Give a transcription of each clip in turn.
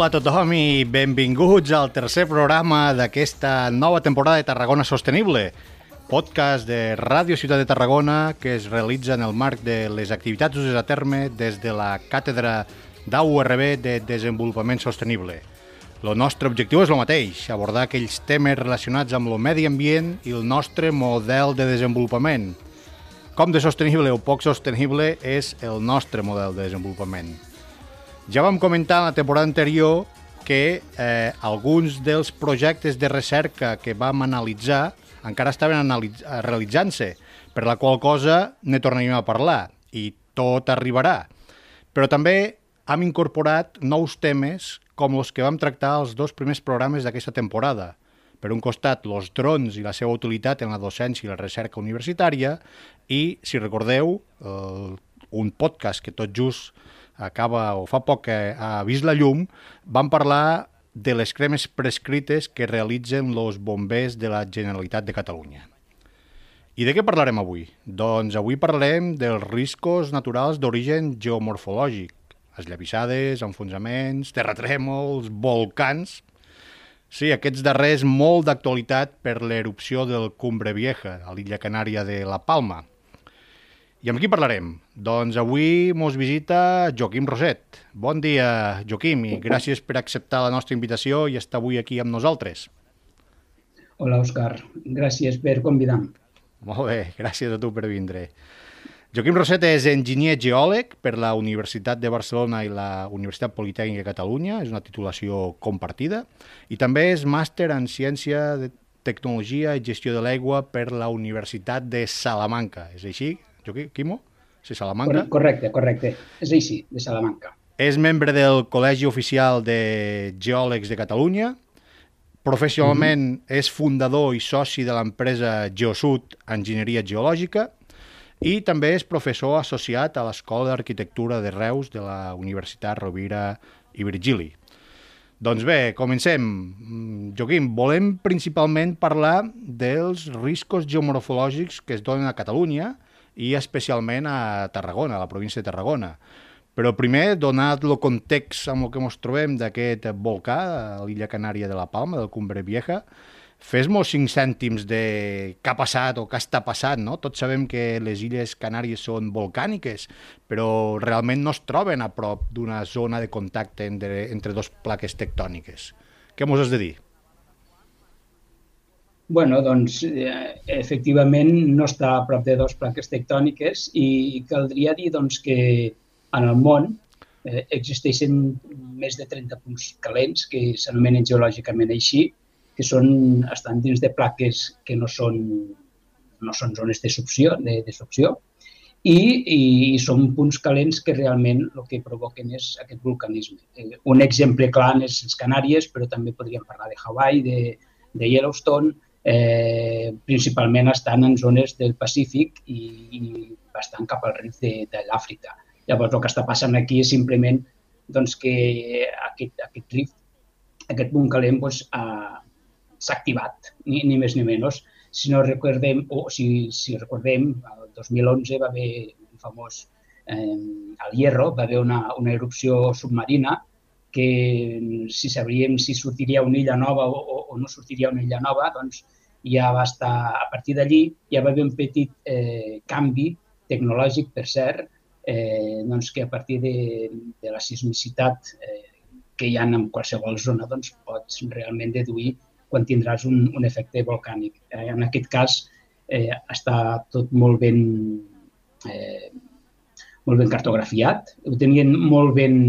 Hola a tothom i benvinguts al tercer programa d'aquesta nova temporada de Tarragona Sostenible, podcast de Ràdio Ciutat de Tarragona que es realitza en el marc de les activitats dues a terme des de la càtedra d'AURB de Desenvolupament Sostenible. El nostre objectiu és el mateix, abordar aquells temes relacionats amb el medi ambient i el nostre model de desenvolupament. Com de sostenible o poc sostenible és el nostre model de desenvolupament. Ja vam comentar en la temporada anterior que eh, alguns dels projectes de recerca que vam analitzar encara estaven realitzant-se, per la qual cosa ne tornaríem a parlar i tot arribarà. Però també hem incorporat nous temes com els que vam tractar als dos primers programes d'aquesta temporada. Per un costat, els drons i la seva utilitat en la docència i la recerca universitària i, si recordeu, eh, un podcast que tot just acaba o fa poc que ha vist la llum, vam parlar de les cremes prescrites que realitzen els bombers de la Generalitat de Catalunya. I de què parlarem avui? Doncs avui parlarem dels riscos naturals d'origen geomorfològic, esllavissades, enfonsaments, terratrèmols, volcans... Sí, aquests darrers molt d'actualitat per l'erupció del Cumbre Vieja, a l'illa canària de La Palma, i amb qui parlarem? Doncs avui mos visita Joaquim Roset. Bon dia, Joaquim, i gràcies per acceptar la nostra invitació i estar avui aquí amb nosaltres. Hola, Òscar. Gràcies per convidar-me. Molt bé, gràcies a tu per vindre. Joaquim Roset és enginyer geòleg per la Universitat de Barcelona i la Universitat Politècnica de Catalunya, és una titulació compartida, i també és màster en Ciència de Tecnologia i Gestió de l'Aigua per la Universitat de Salamanca. És així? Quimo? Sí, Salamanca. Correcte, correcte. És així, de Salamanca. És membre del Col·legi Oficial de Geòlegs de Catalunya. Professionalment mm -hmm. és fundador i soci de l'empresa Geosud Enginyeria Geològica i també és professor associat a l'Escola d'Arquitectura de Reus de la Universitat Rovira i Virgili. Doncs bé, comencem. Mm, Joaquim, volem principalment parlar dels riscos geomorfològics que es donen a Catalunya, i especialment a Tarragona, a la província de Tarragona. Però primer, donat el context amb el que ens trobem d'aquest volcà a l'illa canària de la Palma, del Cumbre Vieja, fes-nos cinc cèntims de què ha passat o què està passant, no? Tots sabem que les illes Canàries són volcàniques, però realment no es troben a prop d'una zona de contacte entre, entre dos plaques tectòniques. Què mos has de dir? Bueno, doncs, eh, efectivament no està a prop de dos plaques tectòniques i caldria dir doncs, que en el món eh, existeixen més de 30 punts calents que s'anomenen geològicament així, que són, estan dins de plaques que no són, no són zones de succió, de, de succió i, i, i són punts calents que realment el que provoquen és aquest vulcanisme. Eh, un exemple clar és les Canàries, però també podríem parlar de Hawaii, de, de Yellowstone, eh, principalment estan en zones del Pacífic i, i bastant cap al rift de, de l'Àfrica. Llavors, el que està passant aquí és simplement doncs, que aquest, aquest rift, aquest punt calent, doncs, s'ha activat, ni, ni més ni menys. Si no recordem, o si, si recordem, el 2011 va haver un famós eh, al Hierro, va haver una, una erupció submarina que si sabríem si sortiria una illa nova o, o no sortiria una illa nova, doncs ja va estar, a partir d'allí ja va haver un petit eh, canvi tecnològic, per cert, eh, doncs que a partir de, de la sismicitat eh, que hi ha en qualsevol zona, doncs pots realment deduir quan tindràs un, un efecte volcànic. Eh, en aquest cas eh, està tot molt ben, eh, molt ben cartografiat, ho tenien molt ben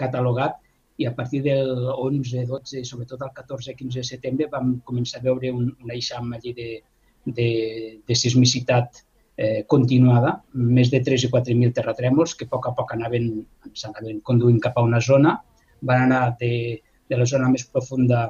catalogat i a partir del 11, 12, sobretot el 14, 15 de setembre vam començar a veure un, un eixam allí de, de, de sismicitat eh, continuada, més de 3 i 4.000 terratrèmols que a poc a poc anaven, s'anaven conduint cap a una zona, van anar de, de la zona més profunda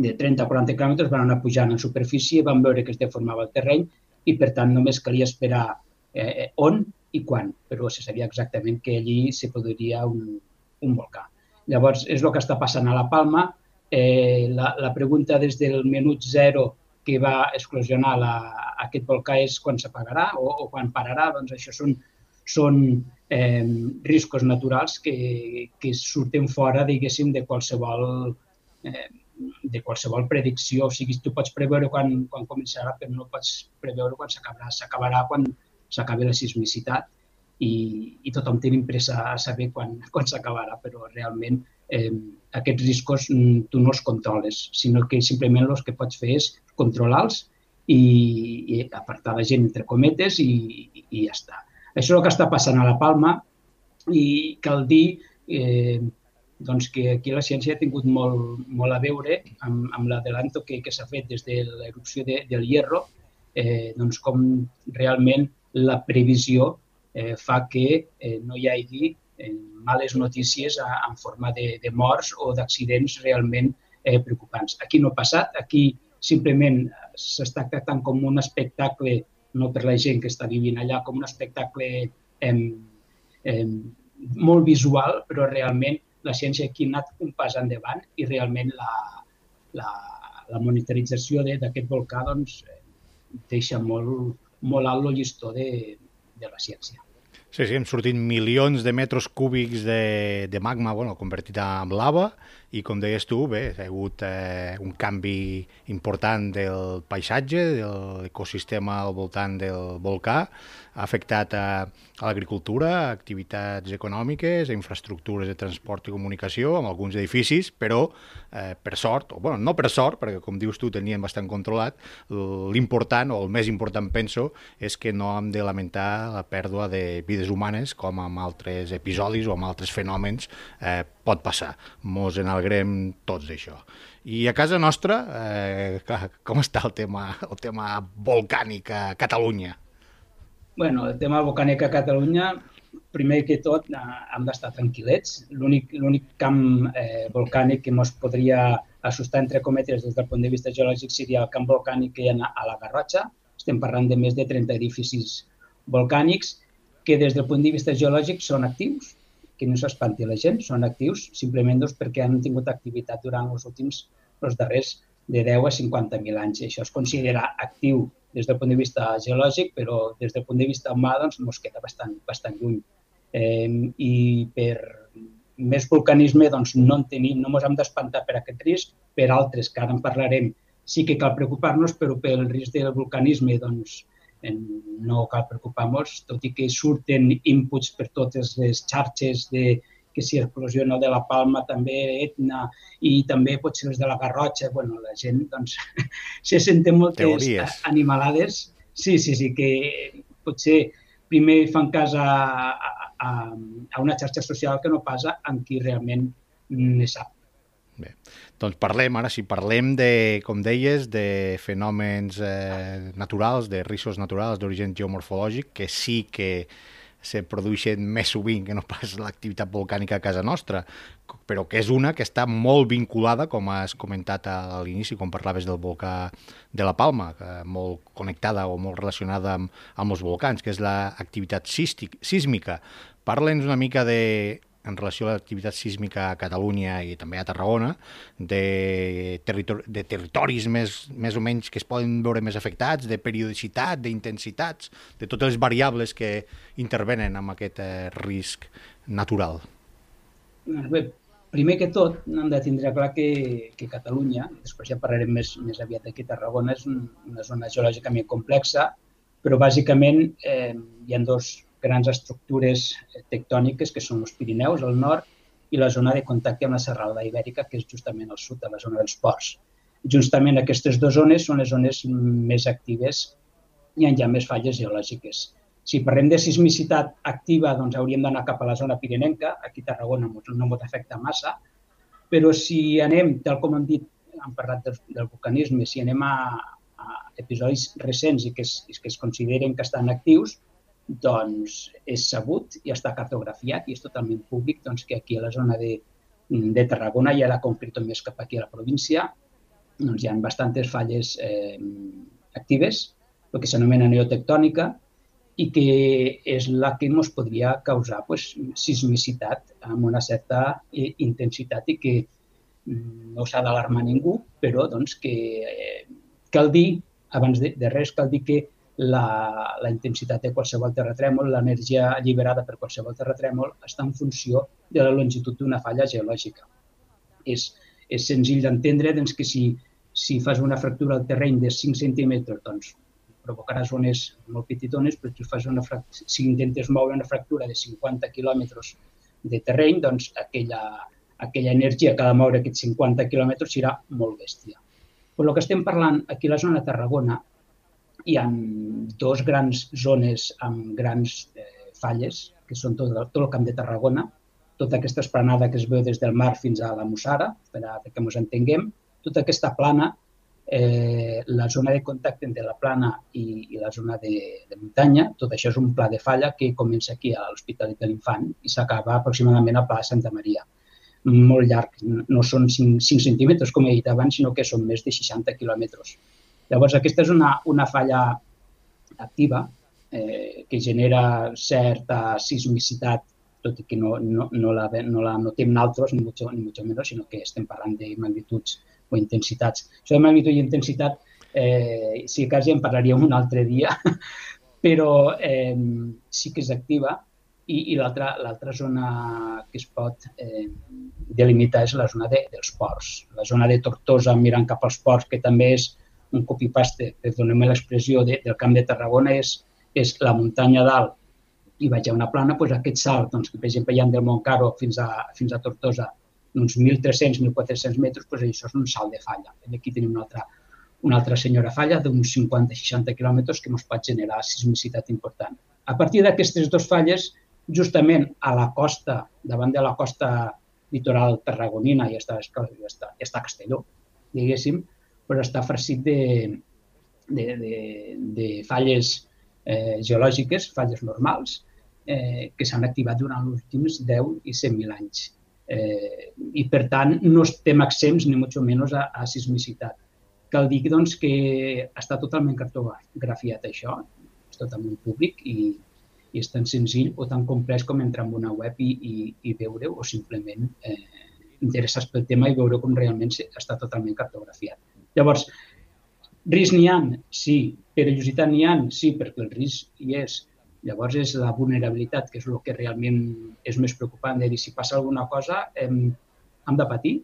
de 30 a 40 quilòmetres, van anar pujant en superfície, van veure que es deformava el terreny i, per tant, només calia esperar eh, on i quan, però se sabia exactament que allí se produiria un, un volcà. Llavors, és el que està passant a la Palma. Eh, la, la pregunta des del minut zero que va explosionar la, aquest volcà és quan s'apagarà o, o quan pararà. Doncs això són, són eh, riscos naturals que, que surten fora, diguéssim, de qualsevol, eh, de qualsevol predicció. O sigui, tu pots preveure quan, quan començarà, però no pots preveure quan s'acabarà. S'acabarà quan s'acabi la sismicitat i, i tothom tenim pressa a saber quan, quan s'acabarà, però realment eh, aquests riscos mm, tu no els controles, sinó que simplement el que pots fer és controlar-los i, i apartar la gent entre cometes i, i, ja està. Això és el que està passant a la Palma i cal dir eh, doncs que aquí la ciència ha tingut molt, molt a veure amb, amb l'adelanto que, que s'ha fet des de l'erupció de, del Hierro, eh, doncs com realment la previsió eh, fa que eh, no hi hagi eh, males notícies a, en forma de, de morts o d'accidents realment eh, preocupants. Aquí no ha passat, aquí simplement s'està tractant com un espectacle, no per la gent que està vivint allà, com un espectacle eh, eh, molt visual, però realment la ciència aquí ha anat un pas endavant i realment la, la, la monitorització d'aquest volcà doncs, deixa molt, molt alt el llistó de, de la ciència. Sí, sí, hem sortit milions de metres cúbics de, de magma bueno, convertit en lava i, com deies tu, bé, ha hagut eh, un canvi important del paisatge, de l'ecosistema al voltant del volcà, ha afectat a, a l'agricultura, a activitats econòmiques, a infraestructures de transport i comunicació, amb alguns edificis, però eh, per sort, o bueno, no per sort, perquè com dius tu tenien bastant controlat, l'important, o el més important penso, és que no hem de lamentar la pèrdua de vides humanes, com amb altres episodis o amb altres fenòmens eh, pot passar. Mos en alegrem tots d'això. I a casa nostra, eh, com està el tema, el tema volcànic a Catalunya? bueno, el tema volcànic a Catalunya, primer que tot, eh, hem d'estar tranquil·lets. L'únic camp eh, volcànic que ens podria assustar, entre cometes, des del punt de vista geològic, seria el camp volcànic que hi ha a la Garrotxa. Estem parlant de més de 30 edificis volcànics que des del punt de vista geològic són actius, que no s'espanti la gent, són actius simplement doncs, perquè han tingut activitat durant els últims, els darrers de 10 a 50.000 anys. Això es considera actiu des del punt de vista geològic, però des del punt de vista humà doncs, ens queda bastant, bastant lluny. Eh, I per més vulcanisme doncs, no en tenim, no ens hem d'espantar per aquest risc, per altres, que ara en parlarem, sí que cal preocupar-nos, però pel risc del vulcanisme doncs, no cal preocupar-nos, tot i que surten inputs per totes les xarxes de, que si Explosió de la Palma, també Etna i també potser les de la Garrotxa, bueno, la gent doncs, se senten moltes Teories. animalades. Sí, sí, sí, que potser primer fan cas a, a, a una xarxa social que no passa amb qui realment ne sap. Bé, doncs parlem ara, si parlem de, com deies, de fenòmens eh, naturals, de riscos naturals d'origen geomorfològic, que sí que se produeixen més sovint que no pas l'activitat volcànica a casa nostra, però que és una que està molt vinculada, com has comentat a l'inici, quan parlaves del volcà de la Palma, molt connectada o molt relacionada amb, amb els volcans, que és l'activitat sísmica. Parla'ns una mica de en relació a l'activitat sísmica a Catalunya i també a Tarragona, de, territori de territoris més, més o menys que es poden veure més afectats, de periodicitat, d'intensitats, de totes les variables que intervenen amb aquest eh, risc natural. Bé, primer que tot, hem de tindre clar que, que Catalunya, després ja parlarem més, més aviat aquí, Tarragona és una zona geològicament complexa, però bàsicament eh, hi ha dos grans estructures tectòniques que són els Pirineus al nord i la zona de contacte amb la serralada ibèrica, que és justament al sud, a la zona dels ports. Justament aquestes dues zones són les zones més actives i hi ha més falles geològiques. Si parlem de sismicitat activa, doncs hauríem d'anar cap a la zona pirinenca. Aquí a Tarragona no ens afecta massa, Però si anem, tal com hem dit, hem parlat del, del vulcanisme, si anem a, a episodis recents i que es, que es consideren que estan actius, doncs és sabut i està cartografiat i és totalment públic doncs, que aquí a la zona de, de Tarragona i ara concreto més cap aquí a la província doncs hi ha bastantes falles eh, actives, el que s'anomena neotectònica, i que és la que ens podria causar pues, sismicitat amb una certa eh, intensitat i que mm, no s'ha d'alarmar ningú, però doncs, que eh, cal dir, abans de, de res, cal dir que la, la intensitat de qualsevol terratrèmol, l'energia alliberada per qualsevol terratrèmol, està en funció de la longitud d'una falla geològica. És, és senzill d'entendre doncs, que si, si fas una fractura al terreny de 5 centímetres, doncs provocarà zones molt petitones, però si, fas una si intentes moure una fractura de 50 quilòmetres de terreny, doncs aquella, aquella energia que ha de moure aquests 50 quilòmetres serà molt bèstia. Per el que estem parlant, aquí a la zona de Tarragona hi ha dos grans zones amb grans eh, falles, que són tot, tot el camp de Tarragona, tota aquesta esplanada que es veu des del mar fins a la Mussara, per a que ens entenguem, tota aquesta plana eh, la zona de contacte entre la plana i, i la zona de, de muntanya. Tot això és un pla de falla que comença aquí a l'Hospitalet de l'Infant i s'acaba aproximadament a Pla Santa Maria. Molt llarg, no són 5, 5 centímetres, com he dit abans, sinó que són més de 60 quilòmetres. Llavors, aquesta és una, una falla activa eh, que genera certa sismicitat, tot i que no, no, no, la, no la notem naltros, ni mucho, ni mucho menos, sinó que estem parlant de magnituds o intensitats. Això de magnitud i intensitat, eh, si quasi en parlaríem un altre dia, però eh, sí que és activa i, i l'altra zona que es pot eh, delimitar és la zona de, dels ports. La zona de Tortosa mirant cap als ports, que també és un copy-paste, perdoneu l'expressió, de, del camp de Tarragona, és, és la muntanya dalt i vaig a una plana, doncs aquest salt, doncs, que per exemple hi ha del Montcaro fins a, fins a Tortosa, uns 1.300, 1.400 metres, doncs això és un salt de falla. Aquí tenim una altra, una altra senyora falla d'uns 50-60 quilòmetres que ens pot generar sismicitat important. A partir d'aquestes dues falles, justament a la costa, davant de la costa litoral tarragonina, ja està, ja està, ja està Castelló, diguéssim, però està farcit de, de, de, de falles eh, geològiques, falles normals, eh, que s'han activat durant els últims 10 i 100.000 anys eh, i per tant no estem exempts ni molt menys a, a sismicitat. Cal dir doncs, que està totalment cartografiat això, és totalment públic i, i és tan senzill o tan complex com entrar en una web i, i, i veure o simplement eh, interessar pel tema i veure com realment està totalment cartografiat. Llavors, risc n'hi ha? Sí. Perillositat n'hi ha? Sí, perquè el risc hi és Llavors és la vulnerabilitat, que és el que realment és més preocupant, de dir, si passa alguna cosa hem, hem de patir.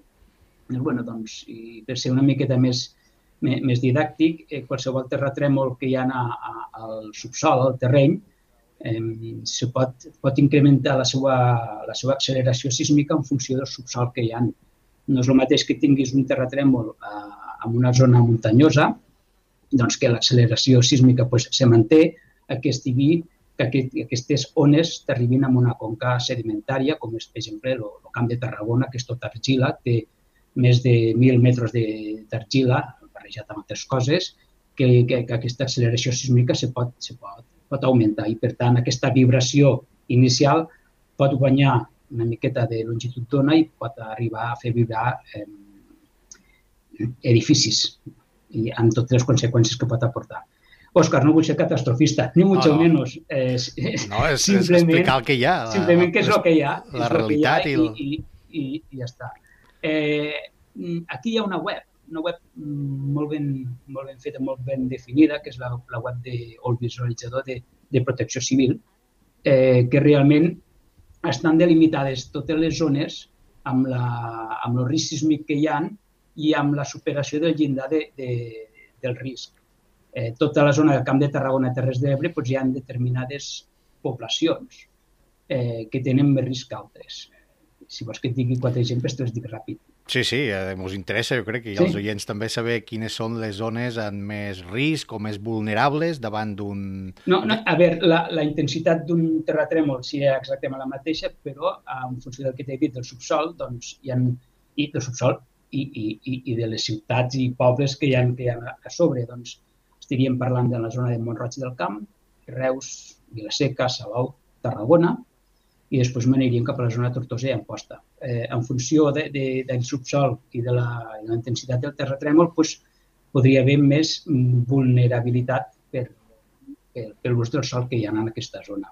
I, bueno, doncs, i per ser una miqueta més, més didàctic, eh, qualsevol terratrèmol que hi ha a, a, al subsol, al terreny, eh, se pot, pot incrementar la seva, la seva acceleració sísmica en funció del subsol que hi ha. No és el mateix que tinguis un terratrèmol eh, en una zona muntanyosa, doncs que l'acceleració sísmica pues, se manté, a que estigui que aquest, aquestes ones t'arribin a una conca sedimentària, com és, per exemple, el camp de Tarragona, que és tot argila, té més de 1.000 metres d'argila, barrejat amb altres coses, que, que, que aquesta acceleració sísmica se pot, se pot, pot augmentar. I, per tant, aquesta vibració inicial pot guanyar una miqueta de longitud d'ona i pot arribar a fer vibrar eh, edificis i amb totes les conseqüències que pot aportar. Òscar, no vull ser catastrofista, ni mucho no, no. menos. Eh, no, és, simplement, és explicar el que hi ha. La, simplement què és el que hi ha. La realitat i, el... i, i, i, i ja està. Eh, aquí hi ha una web, una web molt ben, molt ben feta, molt ben definida, que és la, la web de, o el visualitzador de, de protecció civil, eh, que realment estan delimitades totes les zones amb, la, amb el risc sísmic que hi ha i amb la superació del llindar de, de, del risc eh, tota la zona del Camp de Tarragona i Terres d'Ebre doncs, hi ha determinades poblacions eh, que tenen més risc que altres. Si vols que et digui quatre exemples, te'ls dic ràpid. Sí, sí, eh, ens interessa, jo crec que sí. els oients també saber quines són les zones amb més risc o més vulnerables davant d'un... No, no, a veure, la, la intensitat d'un terratrèmol seria exactament la mateixa, però en funció del que t'he dit del subsol, doncs hi ha i del subsol i, i, i de les ciutats i pobles que hi ha, que hi ha a sobre. Doncs estaríem parlant de la zona de Montroig del Camp, Reus, Vilaseca, Salou, Tarragona, i després m'aniríem cap a la zona de Tortosa i Amposta. Eh, en funció de, de, del subsol i de la, de la intensitat del terratrèmol, doncs, podria haver més vulnerabilitat per, per, per l'ús del sol que hi ha en aquesta zona.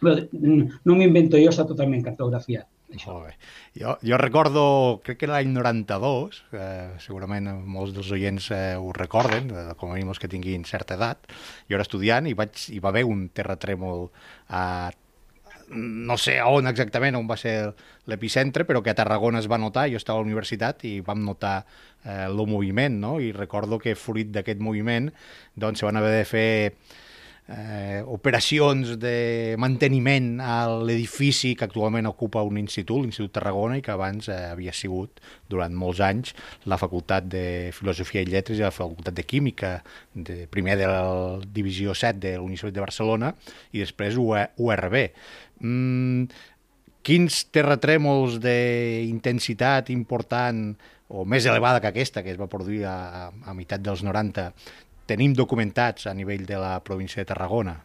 Però no m'invento jo, està totalment cartografiat. Molt bé. Jo, jo recordo, crec que l'any 92, eh, segurament molts dels oients eh, ho recorden, eh, com a mínim els que tinguin certa edat, jo era estudiant i vaig, hi va haver un terratrèmol a no sé on exactament, on va ser l'epicentre, però que a Tarragona es va notar, jo estava a la universitat i vam notar eh, el moviment, no? i recordo que fruit d'aquest moviment doncs se van haver de fer eh, operacions de manteniment a l'edifici que actualment ocupa un institut, l'Institut Tarragona, i que abans eh, havia sigut, durant molts anys, la Facultat de Filosofia i Lletres i la Facultat de Química, de, primer de la Divisió 7 de l'Universitat de Barcelona i després URB. Mm, quins terratrèmols d'intensitat important o més elevada que aquesta, que es va produir a, a meitat dels 90, tenim documentats a nivell de la província de Tarragona?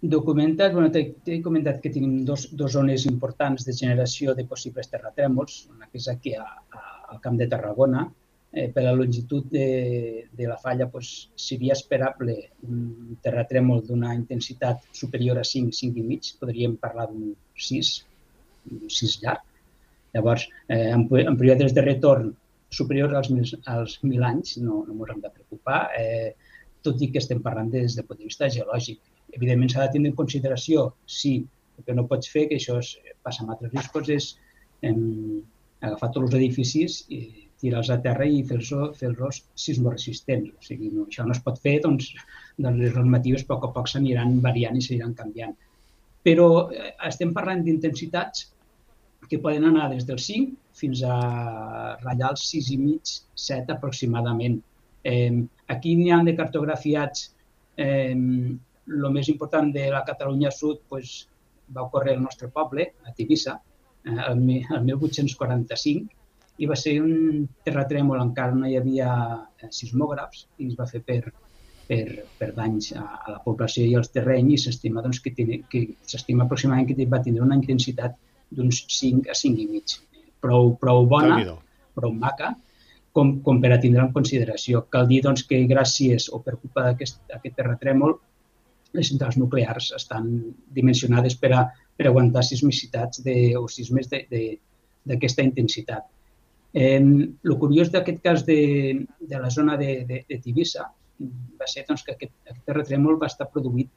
Documentats, bueno, t'he comentat que tenim dos, dos zones importants de generació de possibles terratrèmols, una que és aquí a, a, al Camp de Tarragona. Eh, per la longitud de, de la falla pues, seria esperable un terratrèmol d'una intensitat superior a 5, 5 i mig, podríem parlar d'un 6, un 6 llarg. Llavors, eh, en, en períodes de retorn superior als mil, als mil anys, no, no ens hem de preocupar, eh, tot i que estem parlant des del punt de vista geològic. Evidentment s'ha de tenir en consideració, sí, el que no pots fer, que això es, passa amb altres riscos, és em, agafar tots els edificis i tirar-los a terra i fer-los fer, sismoresistents. O sigui, no, això no es pot fer, doncs, doncs les normatives a poc a poc s'aniran variant i s'aniran canviant. Però eh, estem parlant d'intensitats que poden anar des del 5 fins a ratllar els 6 i mig, 7 aproximadament. Eh, aquí n'hi ha de cartografiats eh, més important de la Catalunya Sud pues, va ocórrer al nostre poble, a Tivissa, eh, el, el 1845, i va ser un terratrèmol, encara no hi havia eh, sismògrafs, i es va fer per, per, per danys a, a la població i als terrenys, i s'estima doncs, que, que s'estima aproximadament que va tindre una intensitat d'uns 5 a 5 i mig. Prou, prou bona, prou maca, com, com per a tindre en consideració. Cal dir doncs, que gràcies o per culpa d'aquest aquest terratrèmol les centrals nuclears estan dimensionades per a, per a aguantar sismicitats de, o sismes d'aquesta intensitat. Eh, el curiós d'aquest cas de, de la zona de, de, de Tivissa va ser doncs, que aquest, aquest terratrèmol va estar produït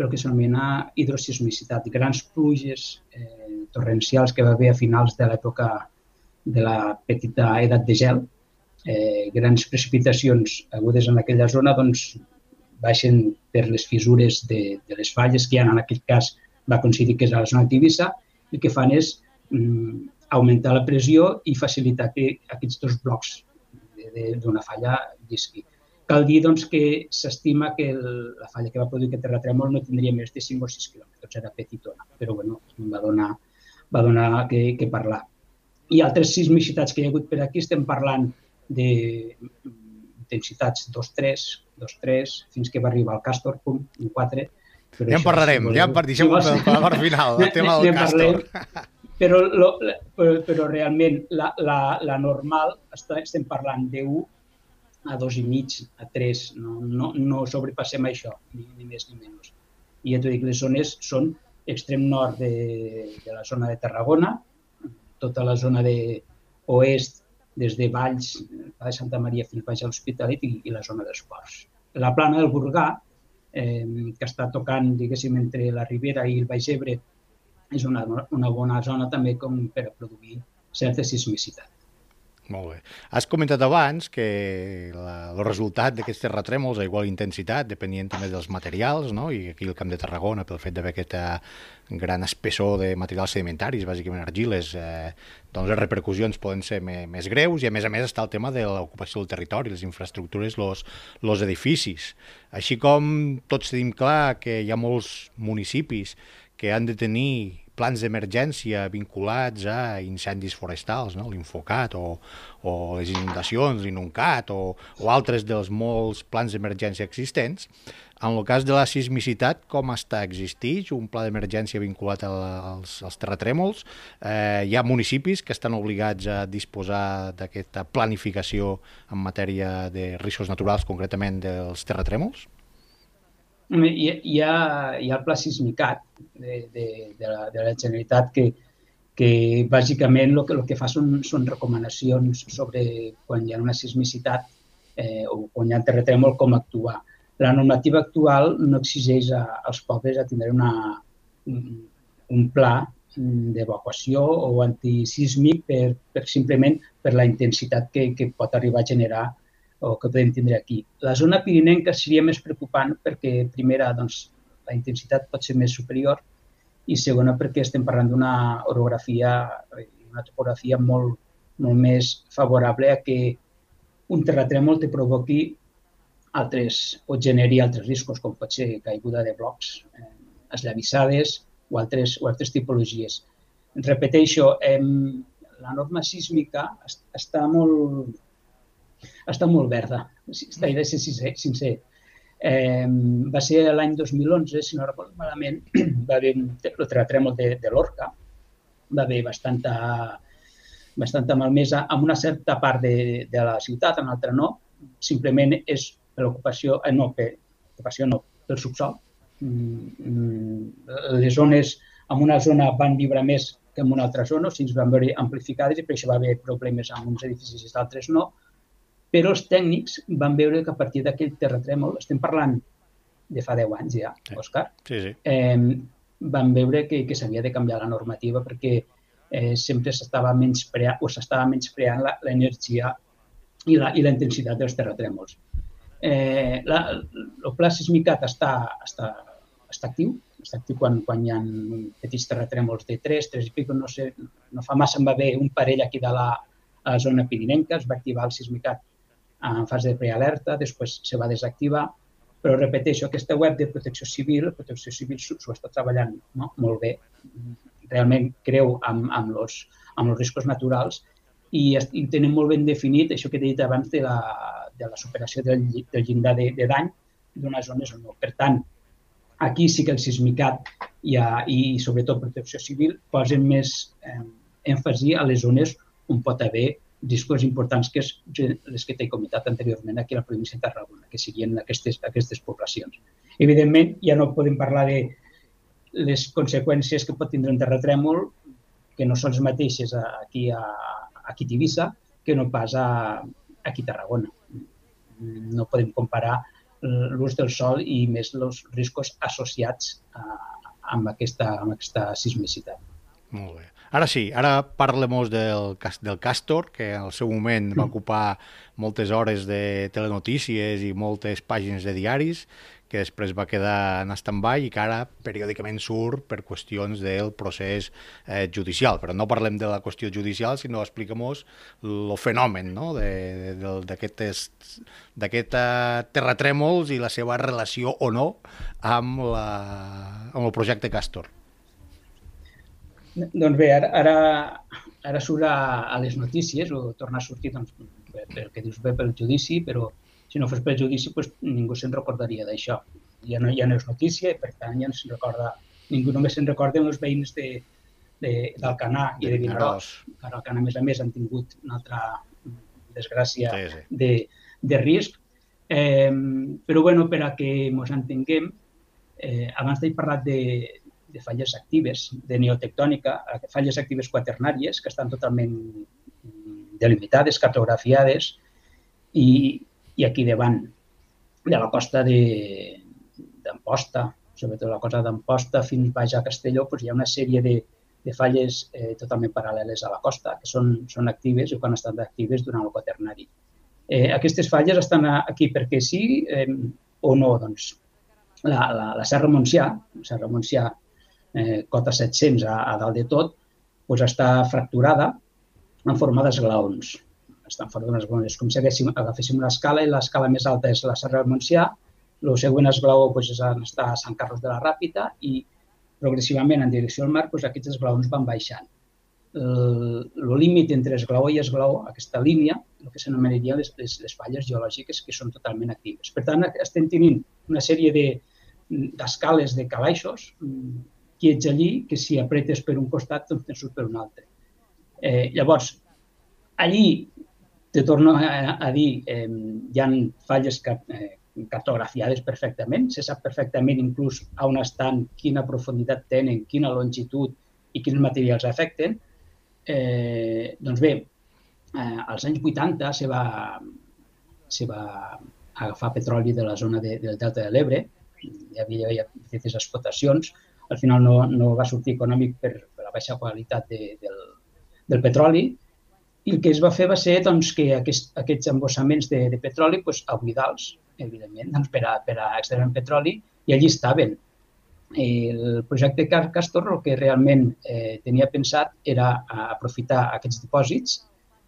pel que s'anomena hidrosismicitat, grans pluges eh, torrencials que va haver a finals de l'època de la petita edat de gel, eh, grans precipitacions agudes en aquella zona doncs, baixen per les fissures de, de les falles que hi en aquell cas va coincidir que és a la zona d'Ibissa, el que fan és mm, augmentar la pressió i facilitar que aquests dos blocs d'una falla llisqui. Cal dir doncs, que s'estima que el, la falla que va produir aquest terratrèmol no tindria més de 5 o 6 quilòmetres, era petitona, però bueno, va donar, va donar que, que parlar. I altres sismicitats que hi ha hagut per aquí estem parlant de intensitats 2-3, 2-3, fins que va arribar al Castor, pum, un 4. Però ja en parlarem, si ja en si per, per la part final, el tema del Castor. Però, lo, però, però realment la, la, la normal està, estem parlant d'1 a dos i mig, a tres, no, no, no sobrepassem això, ni, ni més ni menys. I ja t'ho dic, les zones són extrem nord de, de la zona de Tarragona, tota la zona de oest, des de Valls, de Santa Maria fins baix a l'Hospitalet i, i la zona dels ports. La plana del Burgà, eh, que està tocant, diguéssim, entre la Ribera i el Baix Ebre, és una, una bona zona també com per a produir certa sismicitat. Molt bé. Has comentat abans que la, el resultat d'aquests terratrèmols a igual intensitat, depenien també dels materials, no? i aquí el Camp de Tarragona, pel fet d'haver aquesta gran espessor de materials sedimentaris, bàsicament argiles, eh, doncs les repercussions poden ser més greus i a més a més està el tema de l'ocupació del territori, les infraestructures, els edificis. Així com tots tenim clar que hi ha molts municipis que han de tenir plans d'emergència vinculats a incendis forestals, no? l'Infocat o, o les inundacions, l'Inuncat o, o altres dels molts plans d'emergència existents. En el cas de la sismicitat, com està? Existeix un pla d'emergència vinculat als, als terratrèmols? Eh, hi ha municipis que estan obligats a disposar d'aquesta planificació en matèria de riscos naturals, concretament dels terratrèmols? Hi, hi, ha, hi ha el pla sismicat de, de, de, la, de la Generalitat que, que bàsicament el que, el que fa són, són recomanacions sobre quan hi ha una sismicitat eh, o quan hi ha terratrèmol, com actuar. La normativa actual no exigeix a, als pobles a tindre una, un, un pla d'evacuació o antisísmic per, per simplement per la intensitat que, que pot arribar a generar o que podem tindre aquí. La zona pirinenca seria més preocupant perquè, primera, doncs, la intensitat pot ser més superior i segona, perquè estem parlant d'una orografia, una topografia molt, molt més favorable a que un terratrèmol te provoqui altres, o generi altres riscos, com pot ser caiguda de blocs, eh, esllavissades o altres, o altres tipologies. Repeteixo, eh, la norma sísmica està molt, està molt verda, he de ser sincer. Eh, va ser l'any 2011, si no recordo malament, va haver un, terratrèmol de, de l'Orca, va haver bastanta, bastanta malmesa en una certa part de, de la ciutat, en altra no. Simplement és per l'ocupació, eh, no, per ocupació no, pel subsol. Mm, les zones, en una zona van vibrar més que en una altra zona, o sigui, es van veure amplificades i per això va haver problemes en uns edificis i d'altres no però els tècnics van veure que a partir d'aquell terratrèmol, estem parlant de fa 10 anys ja. Òscar, sí, sí. Eh, van veure que, que s'havia de canviar la normativa perquè eh, sempre s'estava menyspreant o s'estava menyspreant l'energia i la, i la intensitat dels terratrèmols. Eh, la, el pla sismicat està, està, està actiu, està actiu quan, quan hi ha petits terratrèmols de 3, 3 i pico, no sé, no fa massa em va haver un parell aquí de la, a la zona pirinenca, es va activar el sismicat en fase de prealerta, després se va desactivar, però repeteixo, aquesta web de protecció civil, protecció civil s'ho està treballant no? molt bé, realment creu amb, amb, los, amb els riscos naturals i, i tenen molt ben definit això que he dit abans de la, de la superació del, del llindar de, de dany d'una zona o no. Per tant, aquí sí que el sismicat i, ha, i sobretot protecció civil posen més eh, èmfasi a les zones on pot haver riscos importants que és les que t'he comentat anteriorment aquí a la província de Tarragona, que siguin aquestes, aquestes poblacions. Evidentment, ja no podem parlar de les conseqüències que pot tindre un terratrèmol, que no són les mateixes aquí a, aquí a Tivissa que no pas a, aquí a Tarragona. No podem comparar l'ús del sol i més els riscos associats a, amb, aquesta, amb aquesta sismicitat. Molt bé. Ara sí, ara parlem-nos del, del Castor, que al seu moment va mm. ocupar moltes hores de telenotícies i moltes pàgines de diaris, que després va quedar en stand-by i que ara periòdicament surt per qüestions del procés eh, judicial. Però no parlem de la qüestió judicial, sinó expliquem el fenomen no? d'aquests eh, terratrèmols i la seva relació o no amb, la, amb el projecte Castor. Doncs bé, ara, ara, ara surt a, a les notícies, o torna a sortir doncs, pel que dius bé pel judici, però si no fos pel judici doncs, ningú se'n recordaria d'això. Ja no, ja no és notícia i per tant ja no se'n recorda, ningú només se'n recorda els veïns de, de, d'Alcanar i de Vinaròs. Que Alcanar, a més a més, han tingut una altra desgràcia sí, sí. De, de risc. Eh, però bueno, per a que ens entenguem, eh, abans d'he parlat de, de falles actives de neotectònica, falles actives quaternàries que estan totalment delimitades, cartografiades i, i aquí davant de la costa d'Amposta, sobretot la costa d'Amposta fins baix a Castelló, doncs hi ha una sèrie de, de falles eh, totalment paral·leles a la costa que són, són actives o que han estat actives durant el quaternari. Eh, aquestes falles estan aquí perquè sí eh, o no, doncs la, la, la Serra Montsià, la Serra Montsià eh, cota 700 a, a dalt de tot, doncs està fracturada en forma d'esglaons. Està en forma d'esglaons. És com si haguéssim, agaféssim una escala i l'escala més alta és la Serra del Montsià, el següent esglaó doncs, és, està a Sant Carlos de la Ràpita i progressivament en direcció al mar, doncs aquests esglaons van baixant. El límit entre esglaó i esglaó, aquesta línia, el que s'anomenaria les, les, les falles geològiques que són totalment actives. Per tant, estem tenint una sèrie d'escales de, de calaixos quiets allí que si apretes per un costat doncs te'n surt per un altre. Eh, llavors, allí, te torno a, a dir, eh, hi ha falles que, eh, cartografiades perfectament, se sap perfectament inclús on estan, quina profunditat tenen, quina longitud i quins materials afecten, eh, doncs bé, eh, als anys 80 se va, se va agafar petroli de la zona de, del Delta de l'Ebre, hi havia, hi havia explotacions, al final no, no va sortir econòmic per, per la baixa qualitat de, del, del petroli, i el que es va fer va ser doncs, que aquest, aquests embossaments de, de petroli pues, a buidar-los, evidentment, doncs, per, a, per a extreure petroli, i allí estaven. El projecte Castor el que realment eh, tenia pensat era aprofitar aquests dipòsits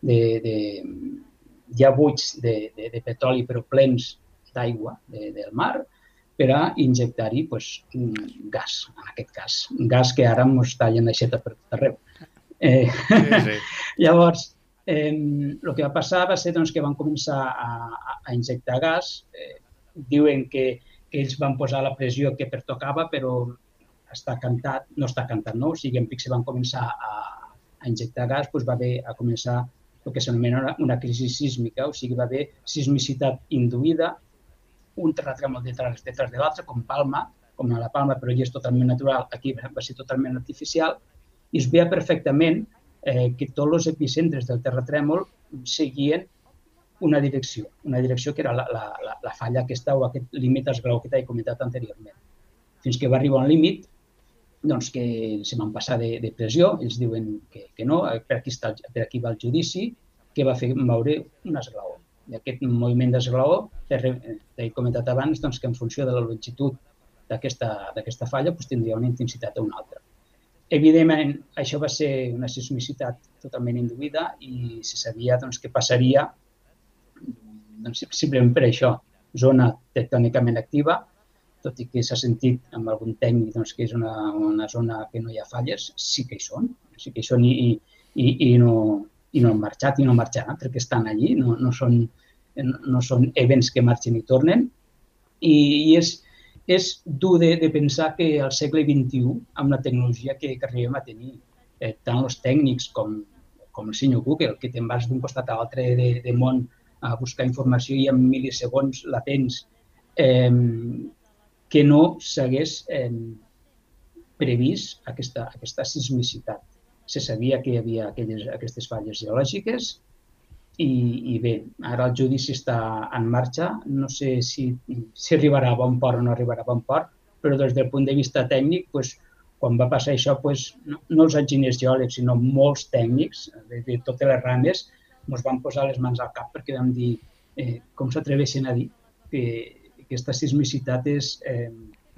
de, de, ja buits de, de, de petroli però plens d'aigua de, del mar per a injectar-hi pues, gas, en aquest cas. Gas que ara ens tallen l'aixeta per tot arreu. Eh, sí, sí. llavors, eh, el que va passar va ser doncs, que van començar a, a injectar gas. Eh, diuen que que ells van posar la pressió que pertocava, però està cantat, no està cantat, no? O sigui, en se van començar a, a injectar gas, doncs va haver a començar el que s'anomena una crisi sísmica, o sigui, va haver sismicitat induïda, un terratrèmol detrás, detrás de l'altre, com Palma, com a la Palma, però allà és totalment natural, aquí va ser totalment artificial, i es veia perfectament eh, que tots els epicentres del terratrèmol seguien una direcció, una direcció que era la, la, la, la falla aquesta o aquest límit esglau que t'he comentat anteriorment. Fins que va arribar un límit doncs, que se van passar de, de pressió, ells diuen que, que no, per aquí, està, per aquí va el judici, que va fer moure un esglaó. I aquest moviment d'esglaó, t'he comentat abans, doncs, que en funció de la longitud d'aquesta falla doncs, tindria una intensitat o una altra. Evidentment, això va ser una sismicitat totalment induïda i se sabia doncs, que passaria doncs, simplement per això, zona tectònicament activa, tot i que s'ha sentit amb algun tècnic doncs, que és una, una zona que no hi ha falles, sí que hi són, sí que hi són i, i, i, no, i no han marxat i no marxaran perquè estan allí, no, no, són, no són events que marxen i tornen. I, i és, és dur de, de pensar que al segle XXI, amb la tecnologia que, que arribem a tenir, eh, tant els tècnics com, com el senyor Google, que te'n vas d'un costat a l'altre de, de món a buscar informació i en milisegons latents eh, que no s'hagués eh, previst aquesta, aquesta sismicitat. Se sabia que hi havia aquelles, aquestes falles geològiques i, i bé, ara el judici està en marxa. No sé si, si arribarà a bon port o no arribarà a bon port, però des del punt de vista tècnic, pues, quan va passar això, pues, no, no els enginyers geòlegs, sinó molts tècnics de, de totes les rames, ens vam posar les mans al cap perquè vam dir eh, com s'atreveixen a dir que aquesta sismicitat és... Eh,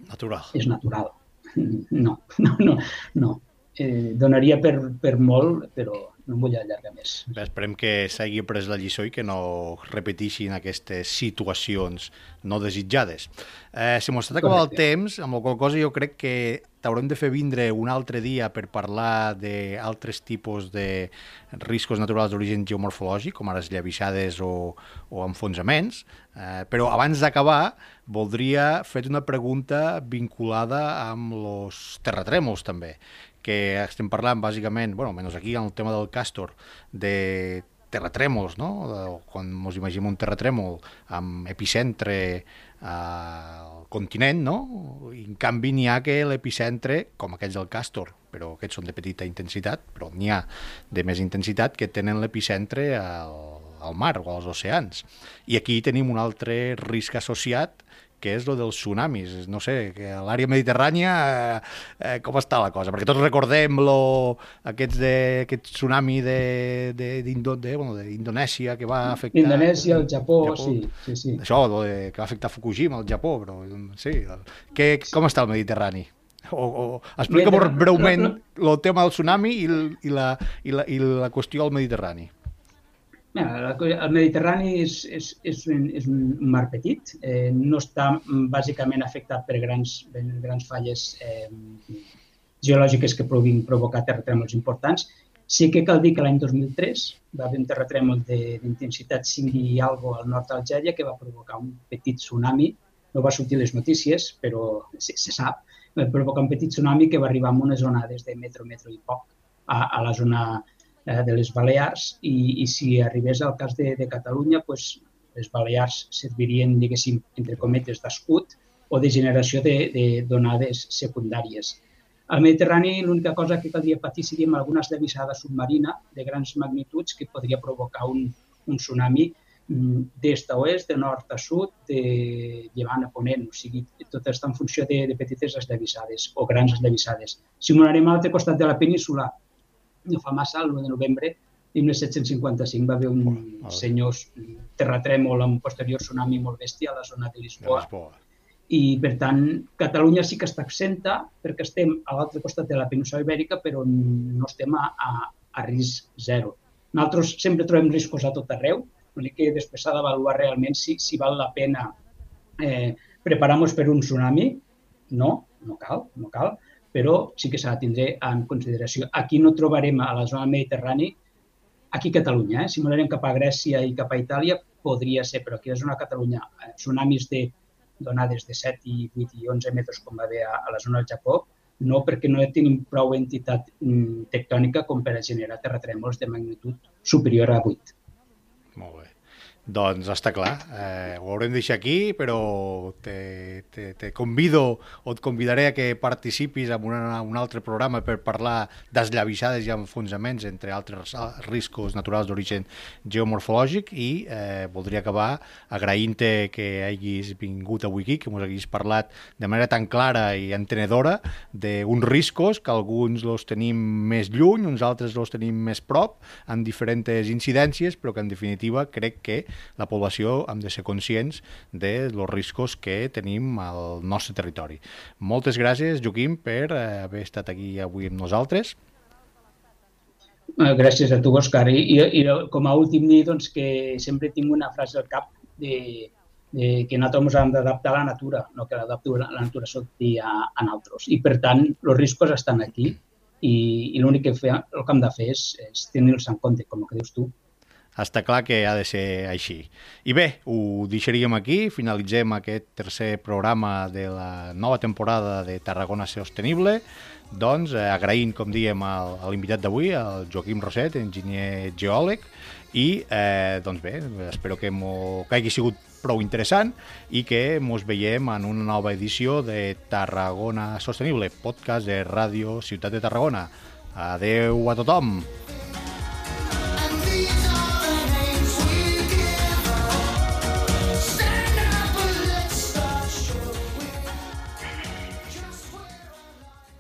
natural. És natural. No, no, no. no. Eh, donaria per, per molt, però no em vull allargar més. Bé, esperem que s'hagi pres la lliçó i que no repeteixin aquestes situacions no desitjades. Eh, si m'ho està acabant el temps, amb la qual cosa jo crec que t'haurem de fer vindre un altre dia per parlar d'altres tipus de riscos naturals d'origen geomorfològic, com ara les llavissades o, o enfonsaments, eh, però abans d'acabar voldria fer una pregunta vinculada amb els terratrèmols també que estem parlant bàsicament, bueno, menys aquí en el tema del Castor, de terratrèmols, no? De, quan ens imaginem un terratrèmol amb epicentre eh, al continent, no? I en canvi n'hi ha que l'epicentre, com aquells del Castor, però aquests són de petita intensitat, però n'hi ha de més intensitat que tenen l'epicentre al, al mar o als oceans. I aquí tenim un altre risc associat que és lo dels tsunamis. No sé, que a l'àrea mediterrània eh, eh, com està la cosa? Perquè tots recordem lo, aquests de, aquest tsunami d'Indonèsia bueno, de, que va afectar... Indonèsia, el Japó, Japó. sí, sí, sí. Això, de, que va afectar Fukushima, el Japó, però sí. Que, com està el Mediterrani? O, o explica-m'ho breument el tema del tsunami i, i, la, i, la, i la qüestió del Mediterrani. El Mediterrani és, és, és, un, és un mar petit, eh, no està bàsicament afectat per grans, grans falles eh, geològiques que puguin provocar terratrèmols importants. Sí que cal dir que l'any 2003 va haver un terratrèmol d'intensitat 5 i algo al nord d'Algèria que va provocar un petit tsunami. No va sortir les notícies, però se, se sap. Va provocar un petit tsunami que va arribar a unes onades de metro, metro i poc a, a la zona eh, de les Balears i, i si arribés al cas de, de Catalunya, pues, les Balears servirien, diguéssim, entre cometes, d'escut o de generació de, de donades secundàries. Al Mediterrani l'única cosa que caldria patir seria alguna esllavissada submarina de grans magnituds que podria provocar un, un tsunami mm, d'est a oest, de nord a sud, de llevant a ponent, o sigui, tot està en funció de, de petites esllavissades o grans esllavissades. Si m'ho anem a l'altre costat de la península, no fa massa, el 1 de novembre, en 1755 va haver un oh, senyor terratrèmol amb posterior tsunami molt bèstia a la zona de Lisboa. De Lisboa. I, per tant, Catalunya sí que està exenta perquè estem a l'altre costat de la península ibèrica, però no estem a, a, a risc zero. Nosaltres sempre trobem riscos a tot arreu, l'únic que després s'ha d'avaluar realment si, si val la pena eh, preparar-nos per un tsunami. No, no cal, no cal, però sí que s'ha de tindre en consideració. Aquí no trobarem a la zona mediterrània aquí a Catalunya. Eh? Si mirem cap a Grècia i cap a Itàlia, podria ser, però aquí és una Catalunya. Eh, tsunamis de donades de 7 i 8 i 11 metres, com va haver a, a la zona del Japó, no perquè no tenim prou entitat mm, tectònica com per a generar terratrèmols de magnitud superior a 8. Doncs està clar, eh, ho haurem de deixar aquí, però te, te, te convido o et convidaré a que participis en una, un altre programa per parlar d'esllavissades i enfonsaments, entre altres riscos naturals d'origen geomorfològic i eh, voldria acabar agraint-te que hagis vingut avui aquí, que ens haguis parlat de manera tan clara i entenedora d'uns riscos que alguns els tenim més lluny, uns altres els tenim més prop, amb diferents incidències, però que en definitiva crec que la població hem de ser conscients de els riscos que tenim al nostre territori. Moltes gràcies, Joaquim, per haver estat aquí avui amb nosaltres. Eh, gràcies a tu, Òscar. I, i, I com a últim dir doncs, que sempre tinc una frase al cap de, de que nosaltres ens hem d'adaptar a la natura, no que la, la natura s'adapti a, a nosaltres. I, per tant, els riscos estan aquí i, i l'únic que, fe, el que hem de fer és, és tenir-los en compte, com el que dius tu està clar que ha de ser així. I bé, ho deixaríem aquí, finalitzem aquest tercer programa de la nova temporada de Tarragona Sostenible, doncs eh, agraint, com diem, al, a l'invitat d'avui, el Joaquim Roset, enginyer geòleg, i eh, doncs bé, espero que, que hagi sigut prou interessant i que mos veiem en una nova edició de Tarragona Sostenible, podcast de Ràdio Ciutat de Tarragona. Adeu a tothom!